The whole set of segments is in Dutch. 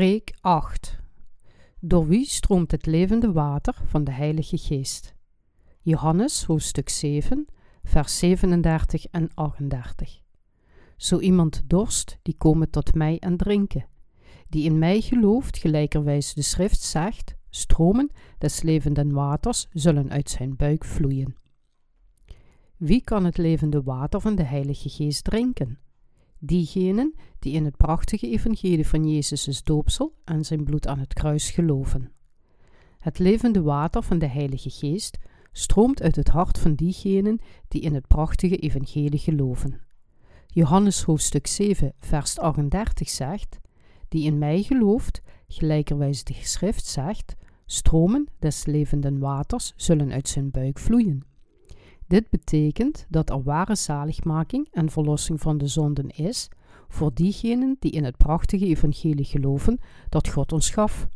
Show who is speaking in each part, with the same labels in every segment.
Speaker 1: Preek 8 Door wie stroomt het levende water van de Heilige Geest? Johannes hoofdstuk 7, vers 37 en 38. Zo iemand dorst, die komen tot mij en drinken. Die in mij gelooft, gelijkerwijs de schrift zegt, stromen des levenden waters zullen uit zijn buik vloeien. Wie kan het levende water van de Heilige Geest drinken? Diegenen die in het prachtige evangelie van Jezus' doopsel en zijn bloed aan het kruis geloven. Het levende water van de Heilige Geest stroomt uit het hart van diegenen die in het prachtige evangelie geloven. Johannes hoofdstuk 7, vers 38 zegt: Die in mij gelooft, gelijkerwijs de geschrift zegt, stromen des levenden waters zullen uit zijn buik vloeien. Dit betekent dat er ware zaligmaking en verlossing van de zonden is voor diegenen die in het prachtige evangelie geloven dat God ons gaf.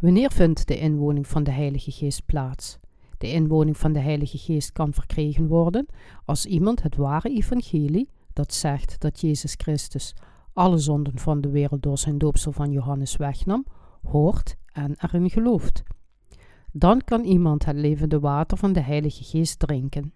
Speaker 1: Wanneer vindt de inwoning van de Heilige Geest plaats? De inwoning van de Heilige Geest kan verkregen worden als iemand het ware evangelie, dat zegt dat Jezus Christus alle zonden van de wereld door zijn doopsel van Johannes wegnam, hoort en erin gelooft dan kan iemand het levende water van de Heilige Geest drinken.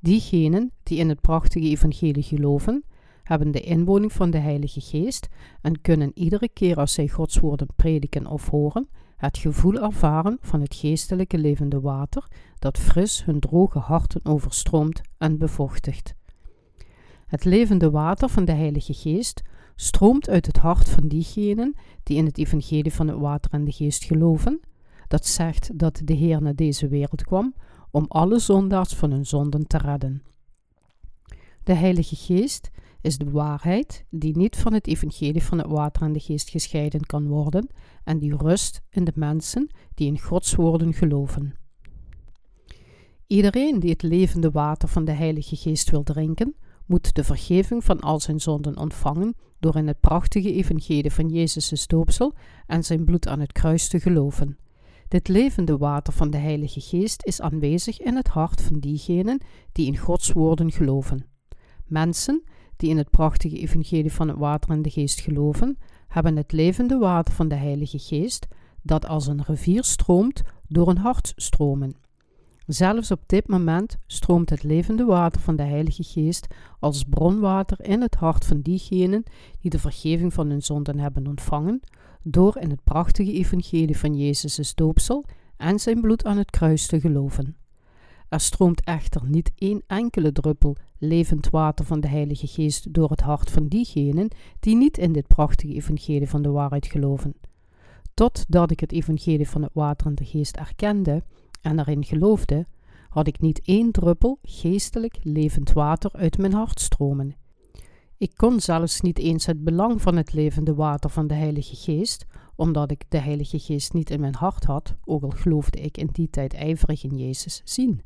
Speaker 1: Diegenen die in het prachtige evangelie geloven, hebben de inwoning van de Heilige Geest en kunnen iedere keer als zij Gods woorden prediken of horen, het gevoel ervaren van het geestelijke levende water dat fris hun droge harten overstroomt en bevochtigt. Het levende water van de Heilige Geest stroomt uit het hart van diegenen die in het evangelie van het water en de geest geloven dat zegt dat de Heer naar deze wereld kwam om alle zondaars van hun zonden te redden. De Heilige Geest is de waarheid die niet van het evangelie van het water en de geest gescheiden kan worden en die rust in de mensen die in Gods woorden geloven. Iedereen die het levende water van de Heilige Geest wil drinken, moet de vergeving van al zijn zonden ontvangen door in het prachtige evangelie van Jezus' doopsel en zijn bloed aan het kruis te geloven. Dit levende water van de Heilige Geest is aanwezig in het hart van diegenen die in Gods woorden geloven. Mensen die in het prachtige evangelie van het water en de geest geloven, hebben het levende water van de Heilige Geest, dat als een rivier stroomt, door hun hart stromen. Zelfs op dit moment stroomt het levende water van de Heilige Geest als bronwater in het hart van diegenen die de vergeving van hun zonden hebben ontvangen, door in het prachtige evangelie van Jezus' doopsel en zijn bloed aan het kruis te geloven. Er stroomt echter niet één enkele druppel levend water van de Heilige Geest door het hart van diegenen die niet in dit prachtige evangelie van de waarheid geloven. Totdat ik het evangelie van het water en de geest erkende en erin geloofde, had ik niet één druppel geestelijk levend water uit mijn hart stromen. Ik kon zelfs niet eens het belang van het levende water van de Heilige Geest, omdat ik de Heilige Geest niet in mijn hart had, ook al geloofde ik in die tijd ijverig in Jezus, zien.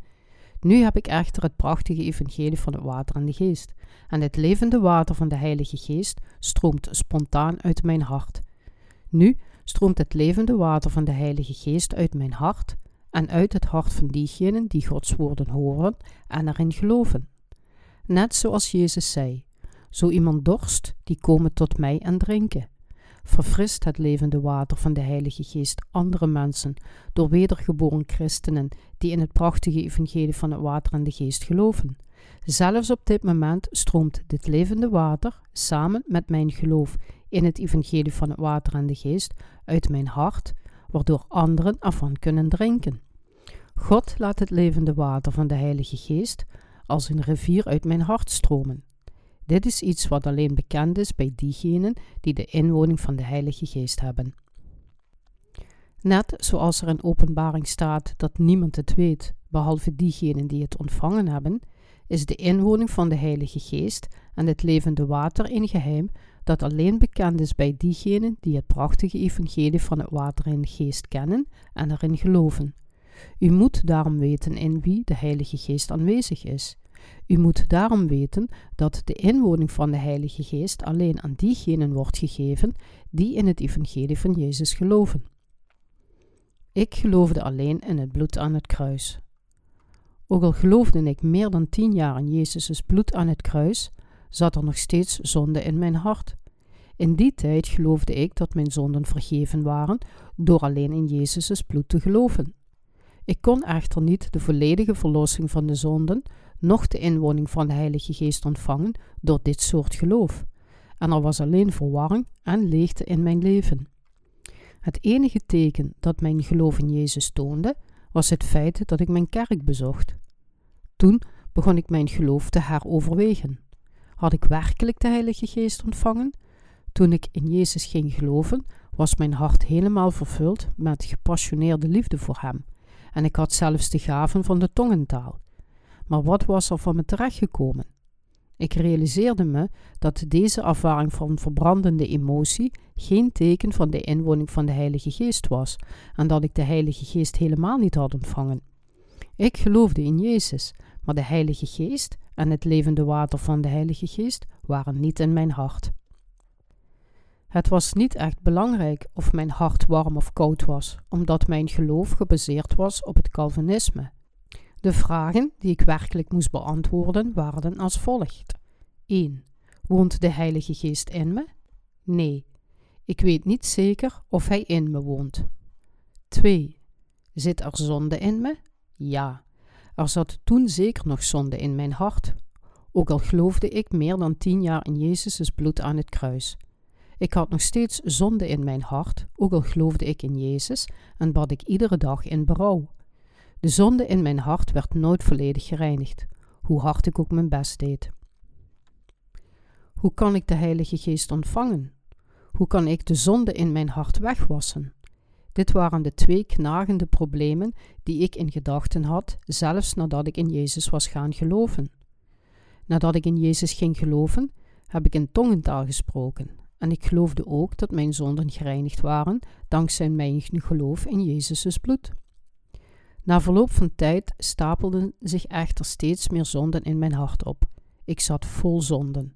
Speaker 1: Nu heb ik echter het prachtige evangelie van het water en de geest, en het levende water van de Heilige Geest stroomt spontaan uit mijn hart. Nu stroomt het levende water van de Heilige Geest uit mijn hart en uit het hart van diegenen die Gods woorden horen en erin geloven. Net zoals Jezus zei: zo iemand dorst, die komen tot mij en drinken. Verfrist het levende water van de Heilige Geest andere mensen door wedergeboren christenen die in het prachtige evangelie van het water en de geest geloven. Zelfs op dit moment stroomt dit levende water samen met mijn geloof in het evangelie van het water en de geest uit mijn hart, waardoor anderen ervan kunnen drinken. God laat het levende water van de Heilige Geest als een rivier uit mijn hart stromen. Dit is iets wat alleen bekend is bij diegenen die de inwoning van de Heilige Geest hebben. Net zoals er in openbaring staat dat niemand het weet, behalve diegenen die het ontvangen hebben, is de inwoning van de Heilige Geest en het levende water een geheim dat alleen bekend is bij diegenen die het prachtige evangelie van het water en de geest kennen en erin geloven. U moet daarom weten in wie de Heilige Geest aanwezig is. U moet daarom weten dat de inwoning van de Heilige Geest alleen aan diegenen wordt gegeven die in het evangelie van Jezus geloven. Ik geloofde alleen in het bloed aan het kruis. Ook al geloofde ik meer dan tien jaar in Jezus' bloed aan het kruis, zat er nog steeds zonde in mijn hart. In die tijd geloofde ik dat mijn zonden vergeven waren door alleen in Jezus' bloed te geloven. Ik kon echter niet de volledige verlossing van de zonden, noch de inwoning van de Heilige Geest ontvangen door dit soort geloof. En er was alleen verwarring en leegte in mijn leven. Het enige teken dat mijn geloof in Jezus toonde, was het feit dat ik mijn kerk bezocht. Toen begon ik mijn geloof te heroverwegen. Had ik werkelijk de Heilige Geest ontvangen? Toen ik in Jezus ging geloven, was mijn hart helemaal vervuld met gepassioneerde liefde voor Hem, en ik had zelfs de gaven van de tongentaal. Maar wat was er van me terechtgekomen? Ik realiseerde me dat deze ervaring van verbrandende emotie geen teken van de inwoning van de Heilige Geest was en dat ik de Heilige Geest helemaal niet had ontvangen. Ik geloofde in Jezus, maar de Heilige Geest en het levende water van de Heilige Geest waren niet in mijn hart. Het was niet echt belangrijk of mijn hart warm of koud was, omdat mijn geloof gebaseerd was op het Calvinisme. De vragen die ik werkelijk moest beantwoorden waren als volgt: 1. Woont de Heilige Geest in me? Nee. Ik weet niet zeker of Hij in me woont. 2. Zit er zonde in me? Ja. Er zat toen zeker nog zonde in mijn hart, ook al geloofde ik meer dan tien jaar in Jezus' bloed aan het kruis. Ik had nog steeds zonde in mijn hart, ook al geloofde ik in Jezus en bad ik iedere dag in berouw. De zonde in mijn hart werd nooit volledig gereinigd, hoe hard ik ook mijn best deed. Hoe kan ik de Heilige Geest ontvangen? Hoe kan ik de zonde in mijn hart wegwassen? Dit waren de twee knagende problemen die ik in gedachten had, zelfs nadat ik in Jezus was gaan geloven. Nadat ik in Jezus ging geloven, heb ik in tongentaal gesproken, en ik geloofde ook dat mijn zonden gereinigd waren dankzij mijn geloof in Jezus' bloed. Na verloop van tijd stapelden zich echter steeds meer zonden in mijn hart op. Ik zat vol zonden.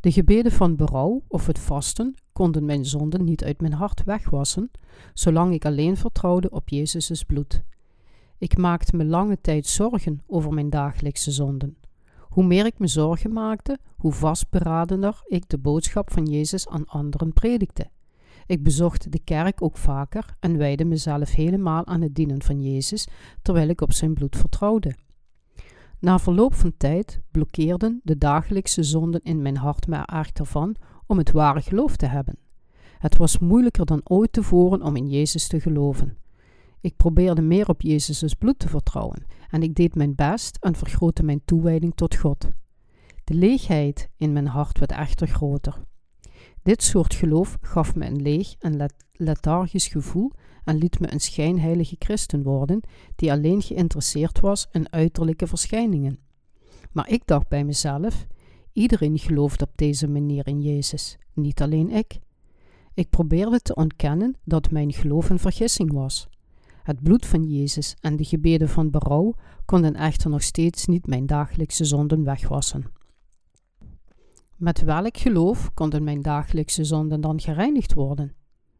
Speaker 1: De gebeden van berouw of het vasten konden mijn zonden niet uit mijn hart wegwassen, zolang ik alleen vertrouwde op Jezus' bloed. Ik maakte me lange tijd zorgen over mijn dagelijkse zonden. Hoe meer ik me zorgen maakte, hoe vastberadener ik de boodschap van Jezus aan anderen predikte. Ik bezocht de kerk ook vaker en wijde mezelf helemaal aan het dienen van Jezus, terwijl ik op zijn bloed vertrouwde. Na verloop van tijd blokkeerden de dagelijkse zonden in mijn hart me echter van om het ware geloof te hebben. Het was moeilijker dan ooit tevoren om in Jezus te geloven. Ik probeerde meer op Jezus' bloed te vertrouwen en ik deed mijn best en vergrootte mijn toewijding tot God. De leegheid in mijn hart werd echter groter. Dit soort geloof gaf me een leeg en lethargisch gevoel en liet me een schijnheilige christen worden die alleen geïnteresseerd was in uiterlijke verschijningen. Maar ik dacht bij mezelf: iedereen gelooft op deze manier in Jezus, niet alleen ik. Ik probeerde te ontkennen dat mijn geloof een vergissing was. Het bloed van Jezus en de gebeden van berouw konden echter nog steeds niet mijn dagelijkse zonden wegwassen. Met welk geloof konden mijn dagelijkse zonden dan gereinigd worden?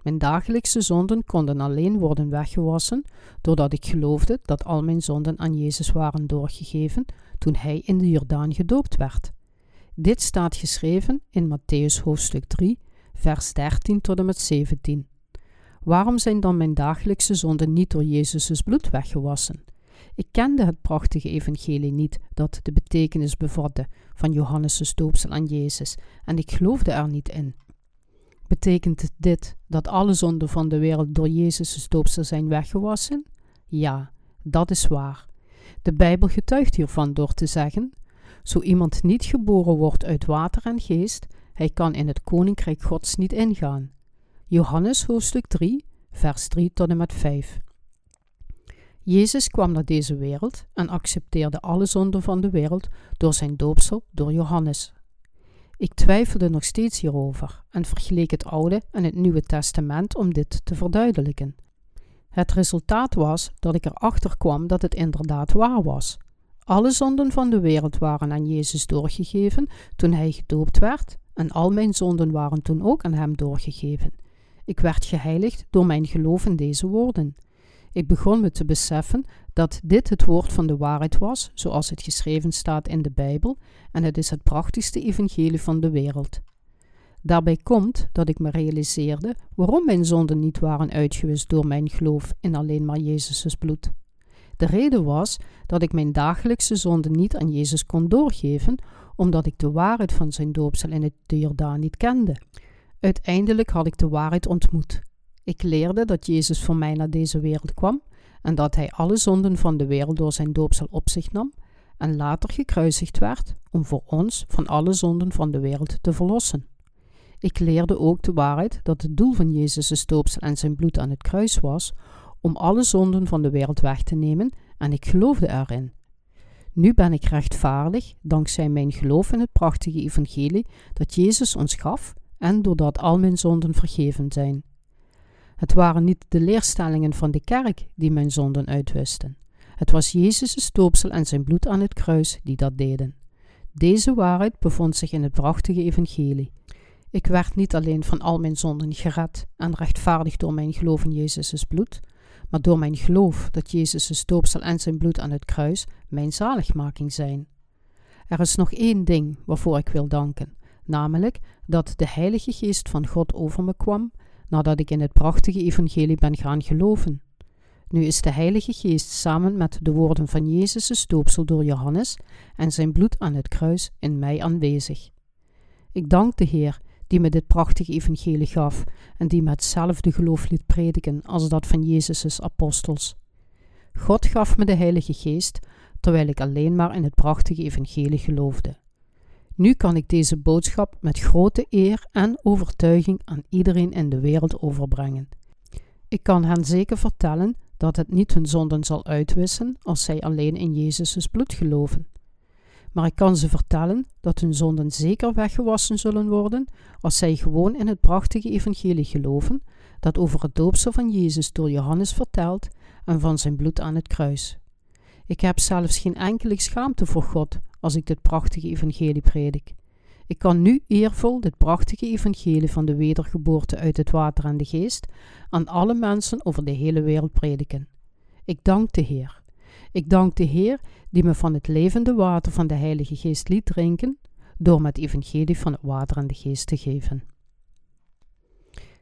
Speaker 1: Mijn dagelijkse zonden konden alleen worden weggewassen doordat ik geloofde dat al mijn zonden aan Jezus waren doorgegeven toen hij in de Jordaan gedoopt werd. Dit staat geschreven in Matthäus hoofdstuk 3, vers 13 tot en met 17. Waarom zijn dan mijn dagelijkse zonden niet door Jezus' bloed weggewassen? Ik kende het prachtige evangelie niet dat de betekenis bevatte van Johannes' doopsel aan Jezus en ik geloofde er niet in. Betekent dit dat alle zonden van de wereld door Jezus' doopsel zijn weggewassen? Ja, dat is waar. De Bijbel getuigt hiervan door te zeggen: Zo iemand niet geboren wordt uit water en geest, hij kan in het koninkrijk Gods niet ingaan. Johannes hoofdstuk 3, vers 3 tot en met 5. Jezus kwam naar deze wereld en accepteerde alle zonden van de wereld door zijn doopsel door Johannes. Ik twijfelde nog steeds hierover en vergeleek het Oude en het Nieuwe Testament om dit te verduidelijken. Het resultaat was dat ik erachter kwam dat het inderdaad waar was. Alle zonden van de wereld waren aan Jezus doorgegeven toen hij gedoopt werd, en al mijn zonden waren toen ook aan hem doorgegeven. Ik werd geheiligd door mijn geloof in deze woorden. Ik begon me te beseffen dat dit het woord van de waarheid was, zoals het geschreven staat in de Bijbel, en het is het prachtigste evangelie van de wereld. Daarbij komt dat ik me realiseerde waarom mijn zonden niet waren uitgewist door mijn geloof in alleen maar Jezus' bloed. De reden was dat ik mijn dagelijkse zonden niet aan Jezus kon doorgeven, omdat ik de waarheid van zijn doopsel in de Jordaan niet kende. Uiteindelijk had ik de waarheid ontmoet. Ik leerde dat Jezus voor mij naar deze wereld kwam en dat hij alle zonden van de wereld door zijn doopsel op zich nam en later gekruisigd werd om voor ons van alle zonden van de wereld te verlossen. Ik leerde ook de waarheid dat het doel van Jezus' doopsel en zijn bloed aan het kruis was om alle zonden van de wereld weg te nemen en ik geloofde erin. Nu ben ik rechtvaardig dankzij mijn geloof in het prachtige evangelie dat Jezus ons gaf en doordat al mijn zonden vergeven zijn. Het waren niet de leerstellingen van de kerk die mijn zonden uitwisten. Het was Jezus' doopsel en zijn bloed aan het kruis die dat deden. Deze waarheid bevond zich in het prachtige evangelie. Ik werd niet alleen van al mijn zonden gered en rechtvaardig door mijn geloof in Jezus' bloed, maar door mijn geloof dat Jezus' doopsel en zijn bloed aan het kruis mijn zaligmaking zijn. Er is nog één ding waarvoor ik wil danken, namelijk dat de Heilige Geest van God over me kwam nadat ik in het prachtige evangelie ben gaan geloven. Nu is de Heilige Geest samen met de woorden van Jezus' doopsel door Johannes en zijn bloed aan het kruis in mij aanwezig. Ik dank de Heer die me dit prachtige evangelie gaf en die me hetzelfde geloof liet prediken als dat van Jezus' apostels. God gaf me de Heilige Geest, terwijl ik alleen maar in het prachtige evangelie geloofde. Nu kan ik deze boodschap met grote eer en overtuiging aan iedereen in de wereld overbrengen. Ik kan hen zeker vertellen dat het niet hun zonden zal uitwissen als zij alleen in Jezus' bloed geloven. Maar ik kan ze vertellen dat hun zonden zeker weggewassen zullen worden als zij gewoon in het prachtige evangelie geloven dat over het doopsel van Jezus door Johannes vertelt en van zijn bloed aan het kruis. Ik heb zelfs geen enkele schaamte voor God als ik dit prachtige evangelie predik. Ik kan nu eervol dit prachtige evangelie van de wedergeboorte uit het water en de geest aan alle mensen over de hele wereld prediken. Ik dank de Heer. Ik dank de Heer die me van het levende water van de Heilige Geest liet drinken, door me het evangelie van het water en de geest te geven.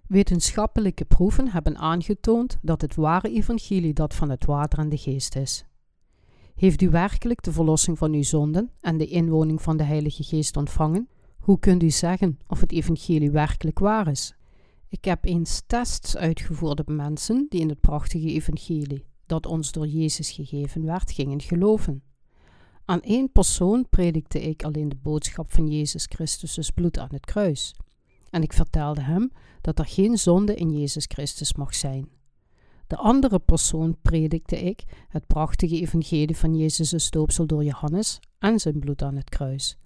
Speaker 1: Wetenschappelijke proeven hebben aangetoond dat het ware evangelie dat van het water en de geest is. Heeft u werkelijk de verlossing van uw zonden en de inwoning van de Heilige Geest ontvangen? Hoe kunt u zeggen of het evangelie werkelijk waar is? Ik heb eens tests uitgevoerd op mensen die in het prachtige evangelie, dat ons door Jezus gegeven werd, gingen geloven. Aan één persoon predikte ik alleen de boodschap van Jezus Christus' bloed aan het kruis. En ik vertelde hem dat er geen zonde in Jezus Christus mag zijn. De andere persoon predikte ik het prachtige evangelie van Jezus' doopsel door Johannes en zijn bloed aan het kruis.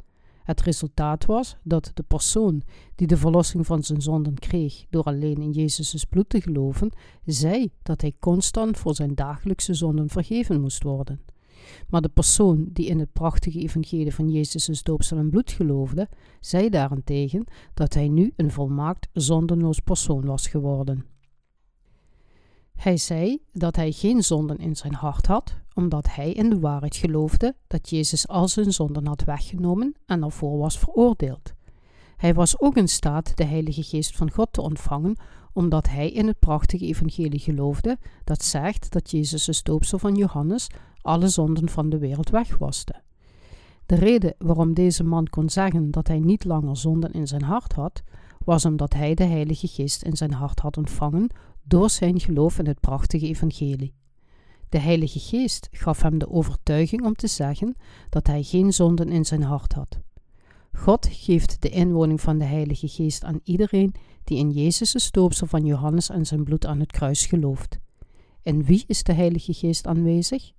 Speaker 1: Het resultaat was dat de persoon die de verlossing van zijn zonden kreeg door alleen in Jezus' bloed te geloven, zei dat hij constant voor zijn dagelijkse zonden vergeven moest worden. Maar de persoon die in het prachtige evangelie van Jezus' doopsel en bloed geloofde, zei daarentegen dat hij nu een volmaakt zondenloos persoon was geworden. Hij zei dat hij geen zonden in zijn hart had, omdat hij in de waarheid geloofde dat Jezus al zijn zonden had weggenomen en ervoor was veroordeeld. Hij was ook in staat de Heilige Geest van God te ontvangen, omdat hij in het prachtige evangelie geloofde dat zegt dat Jezus' doopsel van Johannes alle zonden van de wereld wegwaste. De reden waarom deze man kon zeggen dat hij niet langer zonden in zijn hart had, was omdat hij de Heilige Geest in zijn hart had ontvangen door zijn geloof in het prachtige evangelie. De Heilige Geest gaf hem de overtuiging om te zeggen dat hij geen zonden in zijn hart had. God geeft de inwoning van de Heilige Geest aan iedereen die in Jezus' stoopsel van Johannes en zijn bloed aan het kruis gelooft. En wie is de Heilige Geest aanwezig?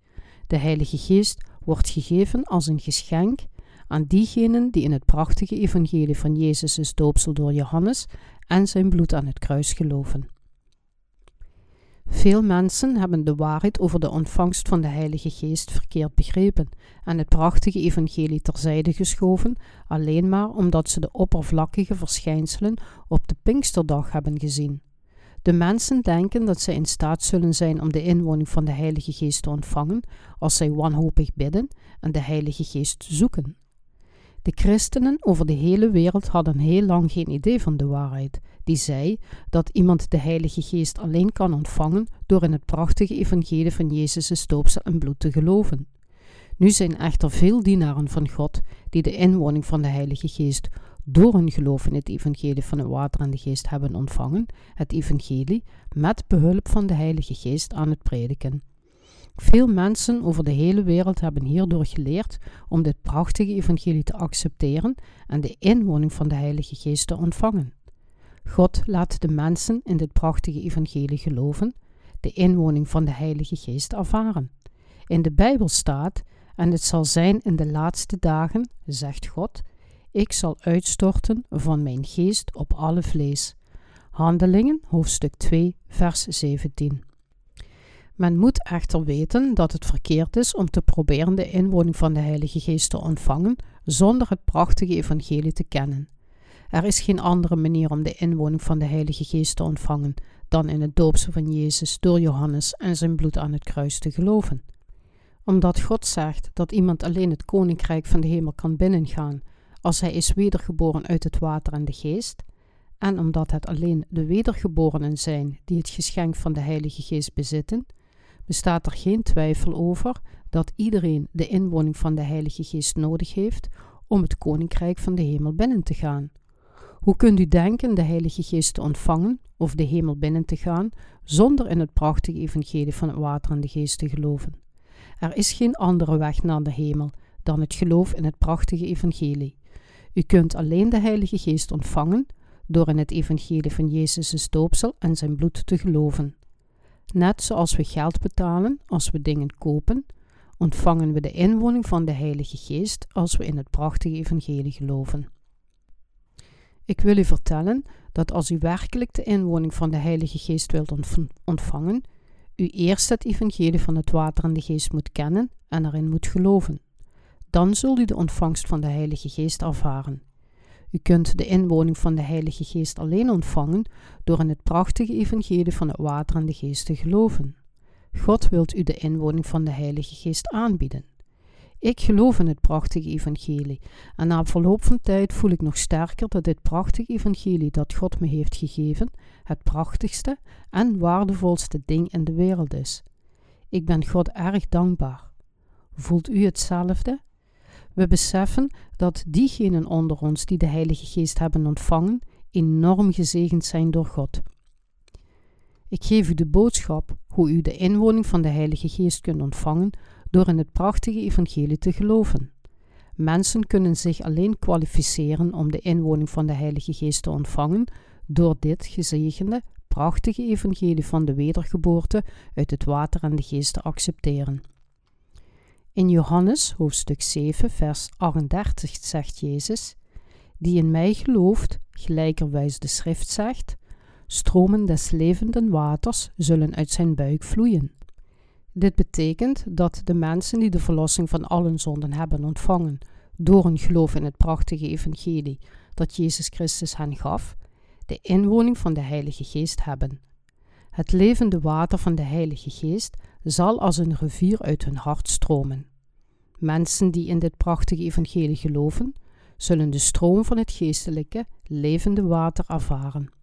Speaker 1: De Heilige Geest wordt gegeven als een geschenk aan diegenen die in het prachtige evangelie van Jezus' doopsel door Johannes en zijn bloed aan het kruis geloven. Veel mensen hebben de waarheid over de ontvangst van de Heilige Geest verkeerd begrepen en het prachtige evangelie terzijde geschoven, alleen maar omdat ze de oppervlakkige verschijnselen op de Pinksterdag hebben gezien. De mensen denken dat zij in staat zullen zijn om de inwoning van de Heilige Geest te ontvangen als zij wanhopig bidden en de Heilige Geest zoeken. De christenen over de hele wereld hadden heel lang geen idee van de waarheid, die zei dat iemand de Heilige Geest alleen kan ontvangen door in het prachtige evangelie van Jezus' doopsel en bloed te geloven. Nu zijn echter veel dienaren van God die de inwoning van de Heilige Geest door hun geloof in het evangelie van het water en de geest hebben ontvangen, het evangelie met behulp van de Heilige Geest aan het prediken. Veel mensen over de hele wereld hebben hierdoor geleerd om dit prachtige evangelie te accepteren en de inwoning van de Heilige Geest te ontvangen. God laat de mensen in dit prachtige evangelie geloven, de inwoning van de Heilige Geest ervaren. In de Bijbel staat: En het zal zijn in de laatste dagen, zegt God, ik zal uitstorten van mijn geest op alle vlees. Handelingen, hoofdstuk 2, vers 17. Men moet echter weten dat het verkeerd is om te proberen de inwoning van de Heilige Geest te ontvangen zonder het prachtige evangelie te kennen. Er is geen andere manier om de inwoning van de Heilige Geest te ontvangen dan in het doopsel van Jezus door Johannes en zijn bloed aan het kruis te geloven. Omdat God zegt dat iemand alleen het koninkrijk van de hemel kan binnengaan als hij is wedergeboren uit het water en de geest, en omdat het alleen de wedergeborenen zijn die het geschenk van de Heilige Geest bezitten, bestaat er geen twijfel over dat iedereen de inwoning van de Heilige Geest nodig heeft om het koninkrijk van de hemel binnen te gaan. Hoe kunt u denken de Heilige Geest te ontvangen of de hemel binnen te gaan zonder in het prachtige evangelie van het water en de geest te geloven? Er is geen andere weg naar de hemel dan het geloof in het prachtige evangelie. U kunt alleen de Heilige Geest ontvangen door in het evangelie van Jezus' doopsel en zijn bloed te geloven. Net zoals we geld betalen als we dingen kopen, ontvangen we de inwoning van de Heilige Geest als we in het prachtige evangelie geloven. Ik wil u vertellen dat als u werkelijk de inwoning van de Heilige Geest wilt ontvangen, u eerst het evangelie van het water en de geest moet kennen en erin moet geloven. Dan zult u de ontvangst van de Heilige Geest ervaren. U kunt de inwoning van de Heilige Geest alleen ontvangen door in het prachtige evangelie van het water en de geest te geloven. God wilt u de inwoning van de Heilige Geest aanbieden. Ik geloof in het prachtige evangelie en na verloop van tijd voel ik nog sterker dat dit prachtige evangelie dat God me heeft gegeven het prachtigste en waardevolste ding in de wereld is. Ik ben God erg dankbaar. Voelt u hetzelfde? We beseffen dat diegenen onder ons die de Heilige Geest hebben ontvangen, enorm gezegend zijn door God. Ik geef u de boodschap hoe u de inwoning van de Heilige Geest kunt ontvangen door in het prachtige evangelie te geloven. Mensen kunnen zich alleen kwalificeren om de inwoning van de Heilige Geest te ontvangen door dit gezegende, prachtige evangelie van de wedergeboorte uit het water en de geest te accepteren. In Johannes hoofdstuk 7, vers 38 zegt Jezus: Die in mij gelooft, gelijkerwijs de schrift zegt, stromen des levenden waters zullen uit zijn buik vloeien. Dit betekent dat de mensen die de verlossing van allen zonden hebben ontvangen door een geloof in het prachtige evangelie dat Jezus Christus hen gaf, de inwoning van de Heilige Geest hebben. Het levende water van de Heilige Geest zal als een rivier uit hun hart stromen. Mensen die in dit prachtige evangelie geloven, zullen de stroom van het geestelijke, levende water ervaren.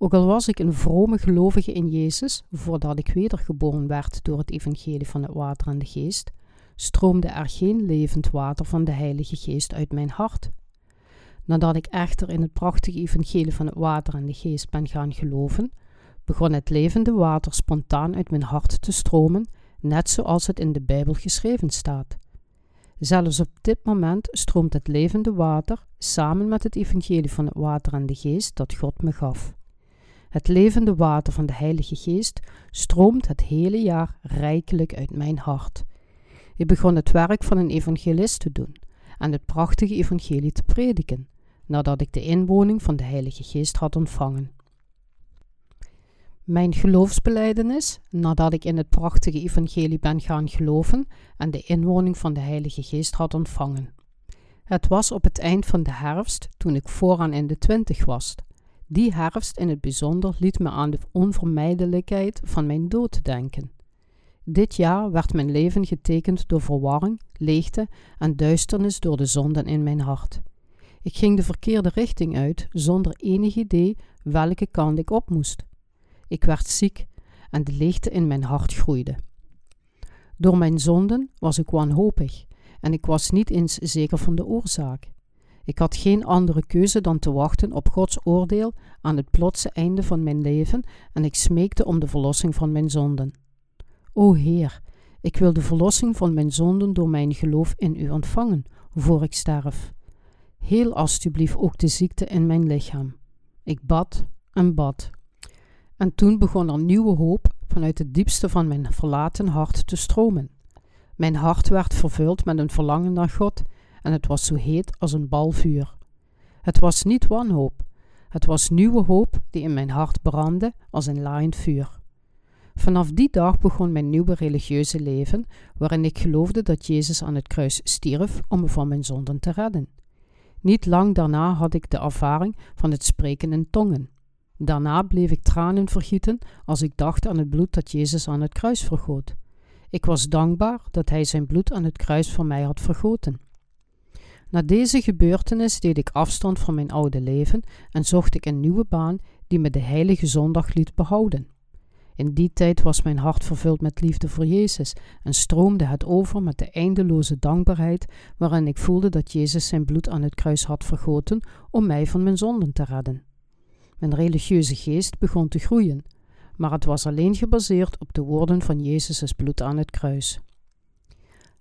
Speaker 1: Ook al was ik een vrome gelovige in Jezus voordat ik wedergeboren werd door het evangelie van het water en de geest, stroomde er geen levend water van de Heilige Geest uit mijn hart. Nadat ik echter in het prachtige evangelie van het water en de geest ben gaan geloven, begon het levende water spontaan uit mijn hart te stromen, net zoals het in de Bijbel geschreven staat. Zelfs op dit moment stroomt het levende water samen met het evangelie van het water en de geest dat God me gaf. Het levende water van de Heilige Geest stroomt het hele jaar rijkelijk uit mijn hart. Ik begon het werk van een evangelist te doen en het prachtige evangelie te prediken, nadat ik de inwoning van de Heilige Geest had ontvangen. Mijn geloofsbeleidenis, nadat ik in het prachtige evangelie ben gaan geloven en de inwoning van de Heilige Geest had ontvangen. Het was op het eind van de herfst, toen ik vooraan in de twintig was. Die herfst in het bijzonder liet me aan de onvermijdelijkheid van mijn dood denken. Dit jaar werd mijn leven getekend door verwarring, leegte en duisternis door de zonden in mijn hart. Ik ging de verkeerde richting uit zonder enig idee welke kant ik op moest. Ik werd ziek en de leegte in mijn hart groeide. Door mijn zonden was ik wanhopig en ik was niet eens zeker van de oorzaak. Ik had geen andere keuze dan te wachten op Gods oordeel aan het plotse einde van mijn leven en ik smeekte om de verlossing van mijn zonden. O Heer, ik wil de verlossing van mijn zonden door mijn geloof in U ontvangen, voor ik sterf. Heel alstublieft ook de ziekte in mijn lichaam. Ik bad en bad. En toen begon er nieuwe hoop vanuit het diepste van mijn verlaten hart te stromen. Mijn hart werd vervuld met een verlangen naar God en het was zo heet als een bal vuur. Het was niet wanhoop, het was nieuwe hoop die in mijn hart brandde als een laaiend vuur. Vanaf die dag begon mijn nieuwe religieuze leven, waarin ik geloofde dat Jezus aan het kruis stierf om me van mijn zonden te redden. Niet lang daarna had ik de ervaring van het spreken in tongen. Daarna bleef ik tranen vergieten als ik dacht aan het bloed dat Jezus aan het kruis vergoot. Ik was dankbaar dat Hij zijn bloed aan het kruis voor mij had vergoten. Na deze gebeurtenis deed ik afstand van mijn oude leven en zocht ik een nieuwe baan die me de heilige zondag liet behouden. In die tijd was mijn hart vervuld met liefde voor Jezus en stroomde het over met de eindeloze dankbaarheid waarin ik voelde dat Jezus zijn bloed aan het kruis had vergoten om mij van mijn zonden te redden. Mijn religieuze geest begon te groeien, maar het was alleen gebaseerd op de woorden van Jezus' bloed aan het kruis.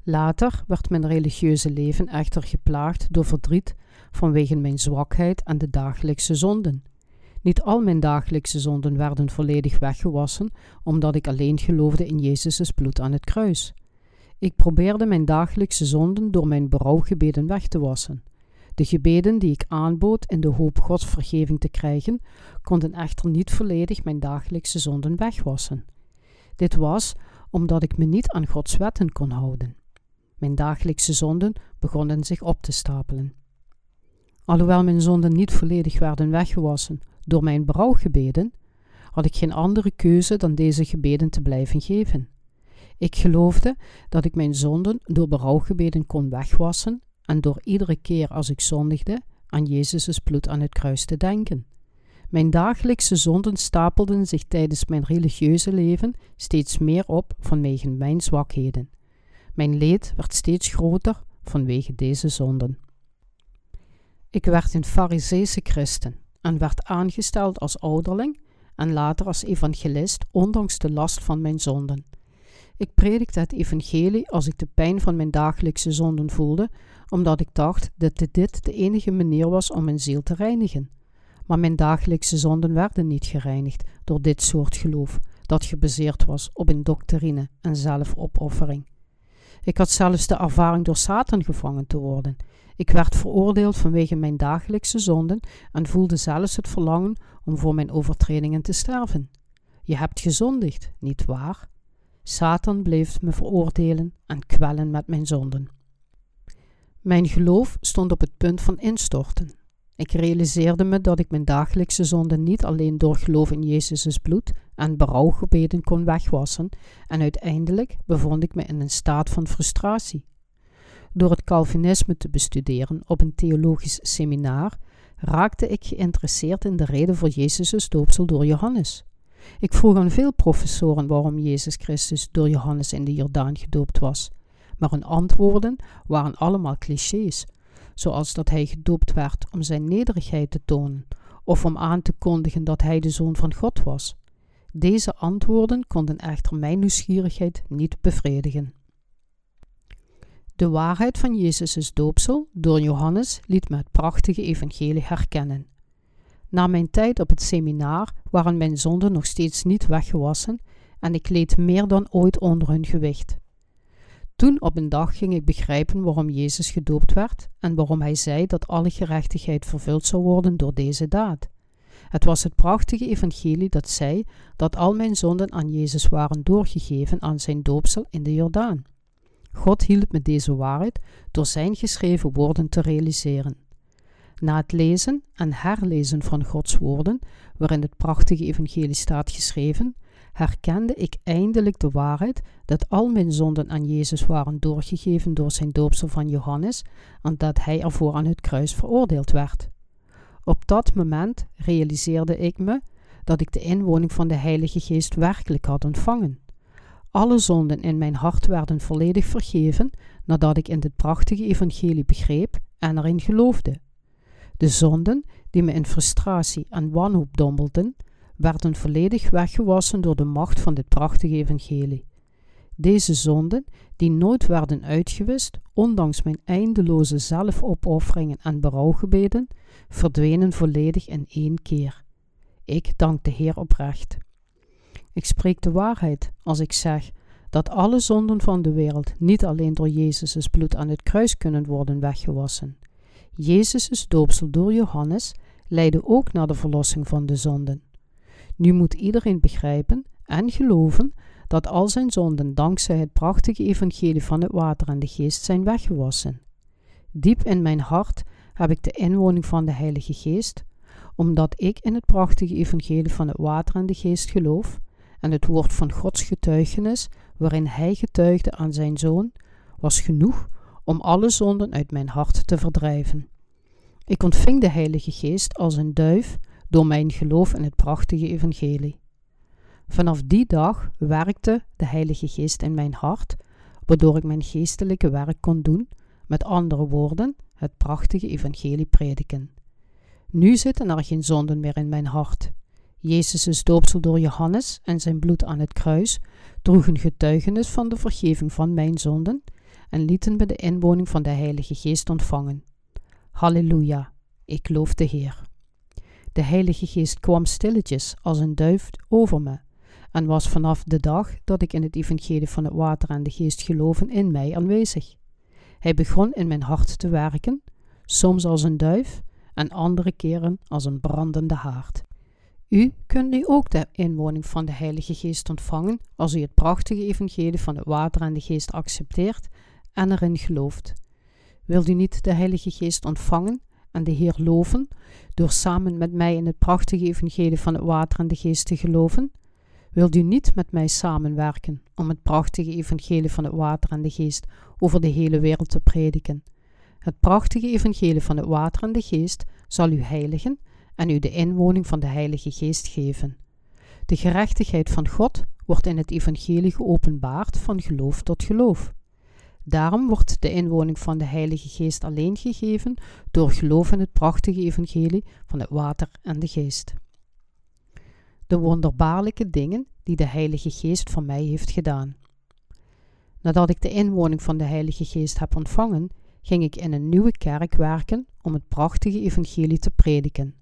Speaker 1: Later werd mijn religieuze leven echter geplaagd door verdriet vanwege mijn zwakheid en de dagelijkse zonden. Niet al mijn dagelijkse zonden werden volledig weggewassen, omdat ik alleen geloofde in Jezus' bloed aan het kruis. Ik probeerde mijn dagelijkse zonden door mijn berouwgebeden weg te wassen. De gebeden die ik aanbood in de hoop Gods vergeving te krijgen, konden echter niet volledig mijn dagelijkse zonden wegwassen. Dit was omdat ik me niet aan Gods wetten kon houden. Mijn dagelijkse zonden begonnen zich op te stapelen. Alhoewel mijn zonden niet volledig werden weggewassen door mijn berouwgebeden, had ik geen andere keuze dan deze gebeden te blijven geven. Ik geloofde dat ik mijn zonden door berouwgebeden kon wegwassen en door iedere keer als ik zondigde aan Jezus' bloed aan het kruis te denken. Mijn dagelijkse zonden stapelden zich tijdens mijn religieuze leven steeds meer op vanwege mijn zwakheden. Mijn leed werd steeds groter vanwege deze zonden. Ik werd een Fariseese christen en werd aangesteld als ouderling en later als evangelist, ondanks de last van mijn zonden. Ik predikte het evangelie als ik de pijn van mijn dagelijkse zonden voelde, omdat ik dacht dat dit de enige manier was om mijn ziel te reinigen. Maar mijn dagelijkse zonden werden niet gereinigd door dit soort geloof, dat gebaseerd was op een doctrine en zelfopoffering. Ik had zelfs de ervaring door Satan gevangen te worden. Ik werd veroordeeld vanwege mijn dagelijkse zonden en voelde zelfs het verlangen om voor mijn overtredingen te sterven. Je hebt gezondigd, niet waar? Satan bleef me veroordelen en kwellen met mijn zonden. Mijn geloof stond op het punt van instorten. Ik realiseerde me dat ik mijn dagelijkse zonden niet alleen door geloof in Jezus' bloed en berouwgebeden kon wegwassen, en uiteindelijk bevond ik me in een staat van frustratie. Door het Calvinisme te bestuderen op een theologisch seminar, raakte ik geïnteresseerd in de reden voor Jezus' doopsel door Johannes. Ik vroeg aan veel professoren waarom Jezus Christus door Johannes in de Jordaan gedoopt was, maar hun antwoorden waren allemaal clichés, zoals dat hij gedoopt werd om zijn nederigheid te tonen of om aan te kondigen dat hij de zoon van God was. Deze antwoorden konden echter mijn nieuwsgierigheid niet bevredigen. De waarheid van Jezus' doopsel door Johannes liet me het prachtige evangelie herkennen. Na mijn tijd op het seminar waren mijn zonden nog steeds niet weggewassen en ik leed meer dan ooit onder hun gewicht. Toen op een dag ging ik begrijpen waarom Jezus gedoopt werd en waarom hij zei dat alle gerechtigheid vervuld zou worden door deze daad. Het was het prachtige evangelie dat zei dat al mijn zonden aan Jezus waren doorgegeven aan zijn doopsel in de Jordaan. God hielp me deze waarheid door zijn geschreven woorden te realiseren. Na het lezen en herlezen van Gods woorden, waarin het prachtige evangelie staat geschreven, herkende ik eindelijk de waarheid dat al mijn zonden aan Jezus waren doorgegeven door zijn doopsel van Johannes en dat hij ervoor aan het kruis veroordeeld werd. Op dat moment realiseerde ik me dat ik de inwoning van de Heilige Geest werkelijk had ontvangen. Alle zonden in mijn hart werden volledig vergeven nadat ik in dit prachtige evangelie begreep en erin geloofde. De zonden die me in frustratie en wanhoop dompelden, werden volledig weggewassen door de macht van dit prachtige evangelie. Deze zonden, die nooit werden uitgewist, ondanks mijn eindeloze zelfopofferingen en berouwgebeden, verdwenen volledig in één keer. Ik dank de Heer oprecht. Ik spreek de waarheid als ik zeg dat alle zonden van de wereld niet alleen door Jezus' bloed aan het kruis kunnen worden weggewassen. Jezus' doopsel door Johannes leidde ook naar de verlossing van de zonden. Nu moet iedereen begrijpen en geloven dat al zijn zonden dankzij het prachtige evangelie van het water en de geest zijn weggewassen. Diep in mijn hart heb ik de inwoning van de Heilige Geest, omdat ik in het prachtige evangelie van het water en de geest geloof en het woord van Gods getuigenis, waarin Hij getuigde aan zijn Zoon, was genoeg om alle zonden uit mijn hart te verdrijven. Ik ontving de Heilige Geest als een duif door mijn geloof in het prachtige evangelie. Vanaf die dag werkte de Heilige Geest in mijn hart, waardoor ik mijn geestelijke werk kon doen, met andere woorden, het prachtige evangelie prediken. Nu zitten er geen zonden meer in mijn hart. Jezus' doopsel door Johannes en zijn bloed aan het kruis droegen getuigenis van de vergeving van mijn zonden en lieten me de inwoning van de Heilige Geest ontvangen. Halleluja, ik loof de Heer. De Heilige Geest kwam stilletjes als een duif over me en was vanaf de dag dat ik in het evangelie van het water en de geest geloven in mij aanwezig. Hij begon in mijn hart te werken, soms als een duif en andere keren als een brandende haard. U kunt nu ook de inwoning van de Heilige Geest ontvangen als u het prachtige evangelie van het water en de geest accepteert en erin gelooft. Wilt u niet de Heilige Geest ontvangen en de Heer loven door samen met mij in het prachtige evangelie van het water en de geest te geloven? Wilt u niet met mij samenwerken om het prachtige evangelie van het water en de geest over de hele wereld te prediken? Het prachtige evangelie van het water en de geest zal u heiligen en u de inwoning van de Heilige Geest geven. De gerechtigheid van God wordt in het evangelie geopenbaard van geloof tot geloof. Daarom wordt de inwoning van de Heilige Geest alleen gegeven door geloof in het prachtige evangelie van het water en de geest. De wonderbaarlijke dingen die de Heilige Geest voor mij heeft gedaan. Nadat ik de inwoning van de Heilige Geest heb ontvangen, ging ik in een nieuwe kerk werken om het prachtige evangelie te prediken.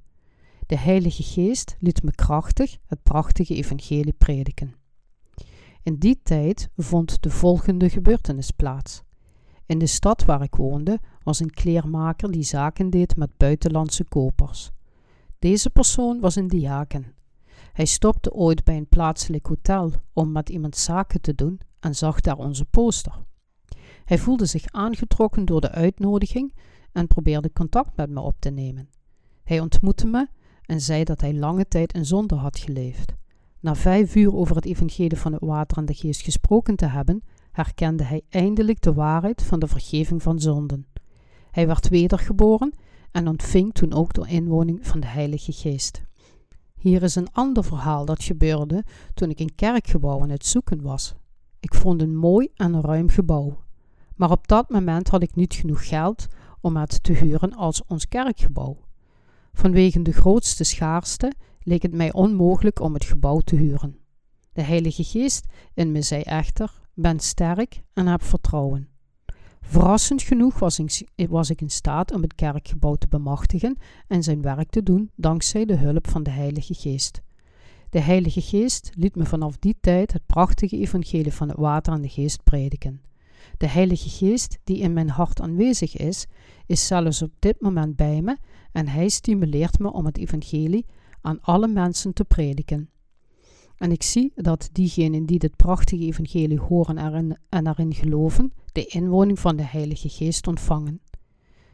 Speaker 1: De Heilige Geest liet me krachtig het prachtige evangelie prediken. In die tijd vond de volgende gebeurtenis plaats. In de stad waar ik woonde was een kleermaker die zaken deed met buitenlandse kopers. Deze persoon was een diaken. Hij stopte ooit bij een plaatselijk hotel om met iemand zaken te doen en zag daar onze poster. Hij voelde zich aangetrokken door de uitnodiging en probeerde contact met me op te nemen. Hij ontmoette me en zei dat hij lange tijd in zonde had geleefd. Na vijf uur over het evangelie van het water en de geest gesproken te hebben, herkende hij eindelijk de waarheid van de vergeving van zonden. Hij werd wedergeboren en ontving toen ook de inwoning van de Heilige Geest. Hier is een ander verhaal dat gebeurde toen ik een kerkgebouw aan het zoeken was. Ik vond een mooi en ruim gebouw. Maar op dat moment had ik niet genoeg geld om het te huren als ons kerkgebouw. Vanwege de grootste schaarste leek het mij onmogelijk om het gebouw te huren. De Heilige Geest in me zei echter: Ben sterk en heb vertrouwen. Verrassend genoeg was ik, was ik in staat om het kerkgebouw te bemachtigen en zijn werk te doen dankzij de hulp van de Heilige Geest. De Heilige Geest liet me vanaf die tijd het prachtige evangelie van het water en de geest prediken. De Heilige Geest, die in mijn hart aanwezig is, is zelfs op dit moment bij me en hij stimuleert me om het evangelie aan alle mensen te prediken. En ik zie dat diegenen die dit prachtige evangelie horen erin, en erin geloven, de inwoning van de Heilige Geest ontvangen.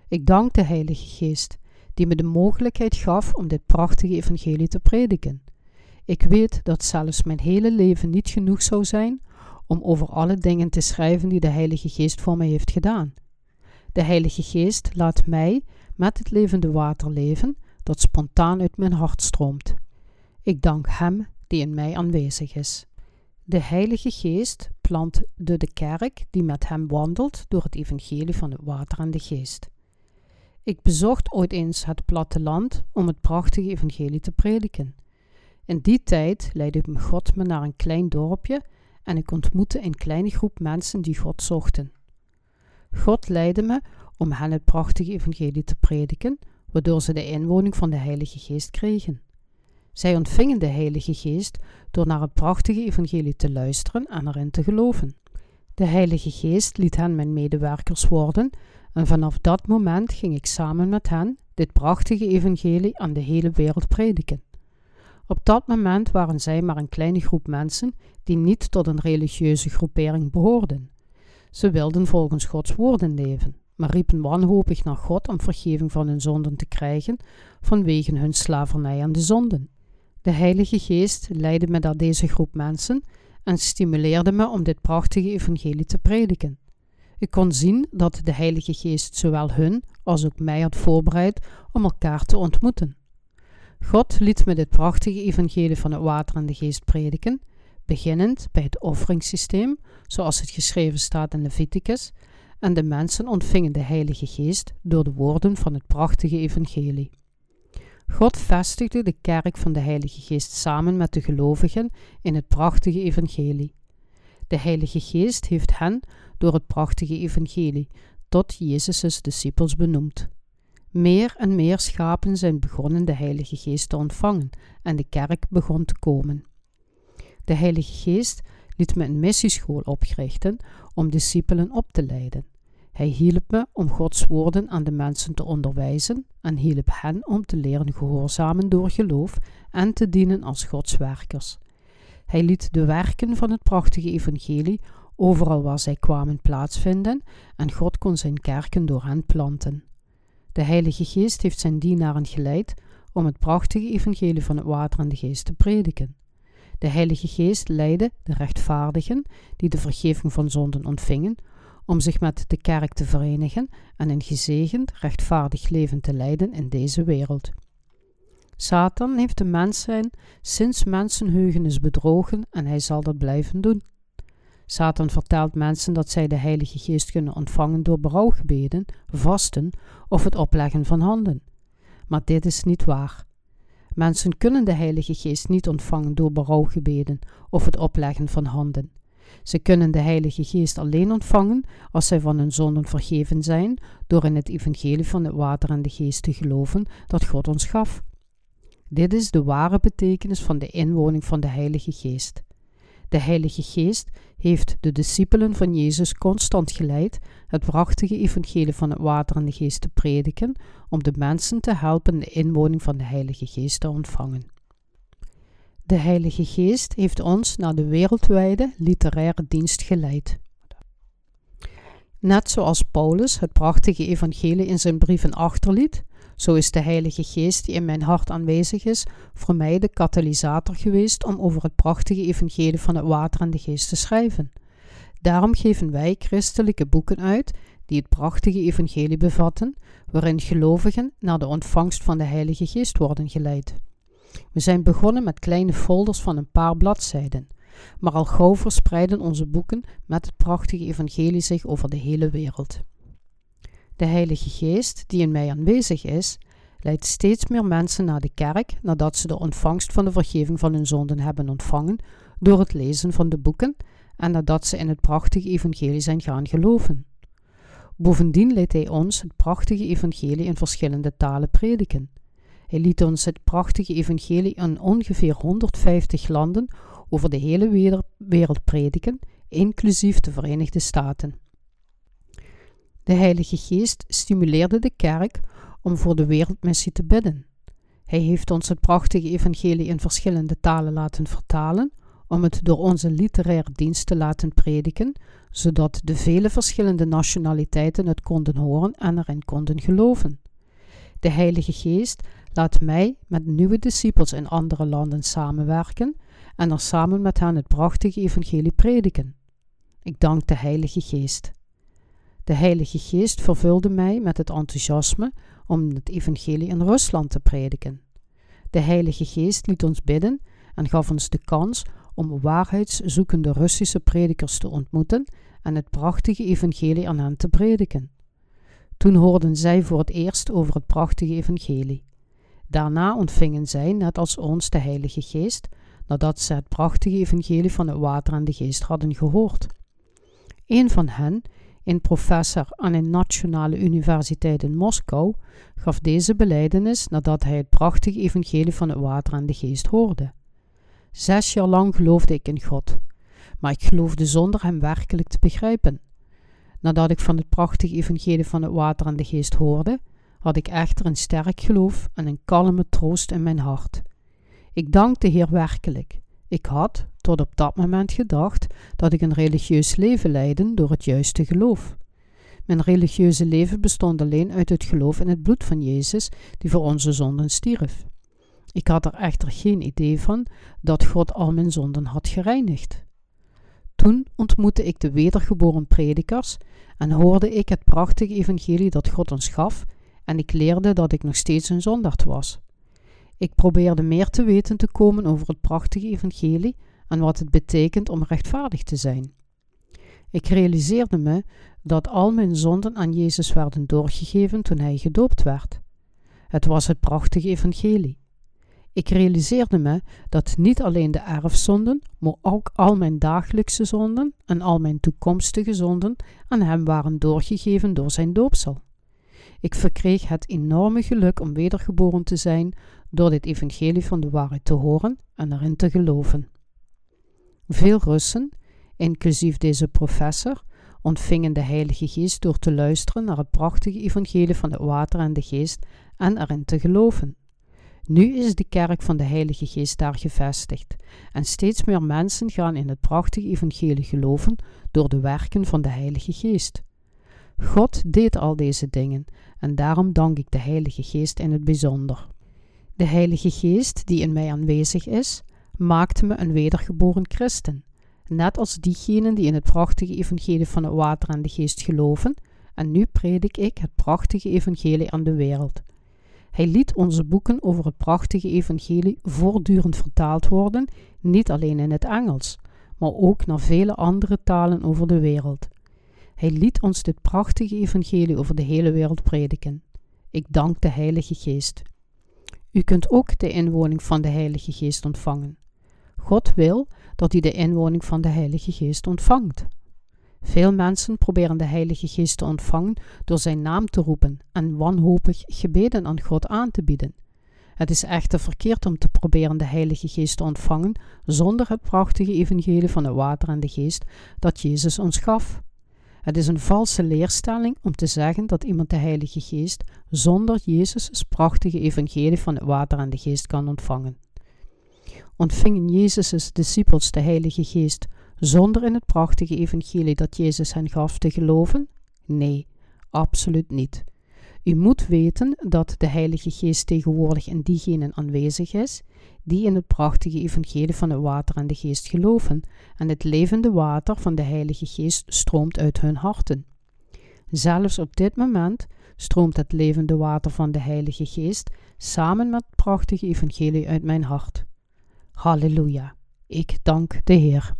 Speaker 1: Ik dank de Heilige Geest, die me de mogelijkheid gaf om dit prachtige evangelie te prediken. Ik weet dat zelfs mijn hele leven niet genoeg zou zijn om over alle dingen te schrijven die de Heilige Geest voor mij heeft gedaan. De Heilige Geest laat mij met het levende water leven dat spontaan uit mijn hart stroomt. Ik dank Hem die in mij aanwezig is. De Heilige Geest plant de, de kerk die met Hem wandelt door het evangelie van het water en de geest. Ik bezocht ooit eens het platteland om het prachtige evangelie te prediken. In die tijd leidde God me naar een klein dorpje en ik ontmoette een kleine groep mensen die God zochten. God leidde me om hen het prachtige evangelie te prediken, waardoor ze de inwoning van de Heilige Geest kregen. Zij ontvingen de Heilige Geest door naar het prachtige evangelie te luisteren en erin te geloven. De Heilige Geest liet hen mijn medewerkers worden en vanaf dat moment ging ik samen met hen dit prachtige evangelie aan de hele wereld prediken. Op dat moment waren zij maar een kleine groep mensen die niet tot een religieuze groepering behoorden. Ze wilden volgens Gods woorden leven, maar riepen wanhopig naar God om vergeving van hun zonden te krijgen vanwege hun slavernij aan de zonden. De Heilige Geest leidde me naar deze groep mensen en stimuleerde me om dit prachtige evangelie te prediken. Ik kon zien dat de Heilige Geest zowel hun als ook mij had voorbereid om elkaar te ontmoeten. God liet me dit prachtige evangelie van het water en de geest prediken, beginnend bij het offeringssysteem, zoals het geschreven staat in Leviticus, en de mensen ontvingen de Heilige Geest door de woorden van het prachtige evangelie. God vestigde de kerk van de Heilige Geest samen met de gelovigen in het prachtige evangelie. De Heilige Geest heeft hen door het prachtige evangelie tot Jezus' discipels benoemd. Meer en meer schapen zijn begonnen de Heilige Geest te ontvangen en de kerk begon te komen. De Heilige Geest liet me een missieschool oprichten om discipelen op te leiden. Hij hielp me om Gods woorden aan de mensen te onderwijzen en hielp hen om te leren gehoorzamen door geloof en te dienen als Gods werkers. Hij liet de werken van het prachtige evangelie overal waar zij kwamen plaatsvinden en God kon zijn kerken door hen planten. De Heilige Geest heeft zijn dienaren geleid om het prachtige evangelie van het water en de geest te prediken. De Heilige Geest leidde de rechtvaardigen die de vergeving van zonden ontvingen, om zich met de kerk te verenigen en een gezegend, rechtvaardig leven te leiden in deze wereld. Satan heeft de mens zijn sinds mensenheugenis bedrogen en hij zal dat blijven doen. Satan vertelt mensen dat zij de Heilige Geest kunnen ontvangen door berouwgebeden, vasten of het opleggen van handen. Maar dit is niet waar. Mensen kunnen de Heilige Geest niet ontvangen door berouwgebeden of het opleggen van handen. Ze kunnen de Heilige Geest alleen ontvangen als zij van hun zonden vergeven zijn door in het evangelie van het water en de geest te geloven dat God ons gaf. Dit is de ware betekenis van de inwoning van de Heilige Geest. De Heilige Geest heeft de discipelen van Jezus constant geleid het prachtige evangelie van het water en de geest te prediken, om de mensen te helpen de inwoning van de Heilige Geest te ontvangen. De Heilige Geest heeft ons naar de wereldwijde literaire dienst geleid. Net zoals Paulus het prachtige evangelie in zijn brieven achterliet, zo is de Heilige Geest die in mijn hart aanwezig is, voor mij de katalysator geweest om over het prachtige evangelie van het water en de geest te schrijven. Daarom geven wij christelijke boeken uit die het prachtige evangelie bevatten, waarin gelovigen naar de ontvangst van de Heilige Geest worden geleid. We zijn begonnen met kleine folders van een paar bladzijden, maar al gauw verspreiden onze boeken met het prachtige evangelie zich over de hele wereld. De Heilige Geest, die in mij aanwezig is, leidt steeds meer mensen naar de kerk nadat ze de ontvangst van de vergeving van hun zonden hebben ontvangen door het lezen van de boeken en nadat ze in het prachtige evangelie zijn gaan geloven. Bovendien leidt hij ons het prachtige evangelie in verschillende talen prediken. Hij liet ons het prachtige evangelie in ongeveer 150 landen over de hele wereld prediken, inclusief de Verenigde Staten. De Heilige Geest stimuleerde de kerk om voor de wereldmissie te bidden. Hij heeft ons het prachtige evangelie in verschillende talen laten vertalen, om het door onze literaire dienst te laten prediken, zodat de vele verschillende nationaliteiten het konden horen en erin konden geloven. De Heilige Geest Laat mij met nieuwe discipels in andere landen samenwerken en er samen met hen het prachtige evangelie prediken. Ik dank de Heilige Geest. De Heilige Geest vervulde mij met het enthousiasme om het evangelie in Rusland te prediken. De Heilige Geest liet ons bidden en gaf ons de kans om waarheidszoekende Russische predikers te ontmoeten en het prachtige evangelie aan hen te prediken. Toen hoorden zij voor het eerst over het prachtige evangelie. Daarna ontvingen zij, net als ons, de Heilige Geest, nadat ze het prachtige evangelie van het water en de geest hadden gehoord. Een van hen, een professor aan een nationale universiteit in Moskou, gaf deze beleidenis nadat hij het prachtige evangelie van het water en de geest hoorde. Zes jaar lang geloofde ik in God, maar ik geloofde zonder hem werkelijk te begrijpen. Nadat ik van het prachtige evangelie van het water en de geest hoorde, had ik echter een sterk geloof en een kalme troost in mijn hart. Ik dank de Heer werkelijk. Ik had tot op dat moment gedacht dat ik een religieus leven leidde door het juiste geloof. Mijn religieuze leven bestond alleen uit het geloof in het bloed van Jezus, die voor onze zonden stierf. Ik had er echter geen idee van dat God al mijn zonden had gereinigd. Toen ontmoette ik de wedergeboren predikers en hoorde ik het prachtige evangelie dat God ons gaf en ik leerde dat ik nog steeds een zondaard was. Ik probeerde meer te weten te komen over het prachtige evangelie en wat het betekent om rechtvaardig te zijn. Ik realiseerde me dat al mijn zonden aan Jezus werden doorgegeven toen hij gedoopt werd. Het was het prachtige evangelie. Ik realiseerde me dat niet alleen de erfzonden, maar ook al mijn dagelijkse zonden en al mijn toekomstige zonden aan hem waren doorgegeven door zijn doopsel. Ik verkreeg het enorme geluk om wedergeboren te zijn door dit evangelie van de waarheid te horen en erin te geloven. Veel Russen, inclusief deze professor, ontvingen de Heilige Geest door te luisteren naar het prachtige evangelie van het water en de geest en erin te geloven. Nu is de kerk van de Heilige Geest daar gevestigd en steeds meer mensen gaan in het prachtige evangelie geloven door de werken van de Heilige Geest. God deed al deze dingen en daarom dank ik de Heilige Geest in het bijzonder. De Heilige Geest, die in mij aanwezig is, maakt me een wedergeboren christen, net als diegenen die in het prachtige evangelie van het water en de geest geloven, en nu predik ik het prachtige evangelie aan de wereld. Hij liet onze boeken over het prachtige evangelie voortdurend vertaald worden, niet alleen in het Engels, maar ook naar vele andere talen over de wereld. Hij liet ons dit prachtige evangelie over de hele wereld prediken. Ik dank de Heilige Geest. U kunt ook de inwoning van de Heilige Geest ontvangen. God wil dat u de inwoning van de Heilige Geest ontvangt. Veel mensen proberen de Heilige Geest te ontvangen door zijn naam te roepen en wanhopig gebeden aan God aan te bieden. Het is echter verkeerd om te proberen de Heilige Geest te ontvangen zonder het prachtige evangelie van het water en de geest dat Jezus ons gaf. Het is een valse leerstelling om te zeggen dat iemand de Heilige Geest zonder Jezus' prachtige evangelie van het water en de geest kan ontvangen. Ontvingen Jezus' discipels de Heilige Geest zonder in het prachtige evangelie dat Jezus hen gaf te geloven? Nee, absoluut niet. U moet weten dat de Heilige Geest tegenwoordig in diegenen aanwezig is die in het prachtige evangelie van het water en de geest geloven, en het levende water van de Heilige Geest stroomt uit hun harten. Zelfs op dit moment stroomt het levende water van de Heilige Geest samen met het prachtige evangelie uit mijn hart. Halleluja, ik dank de Heer.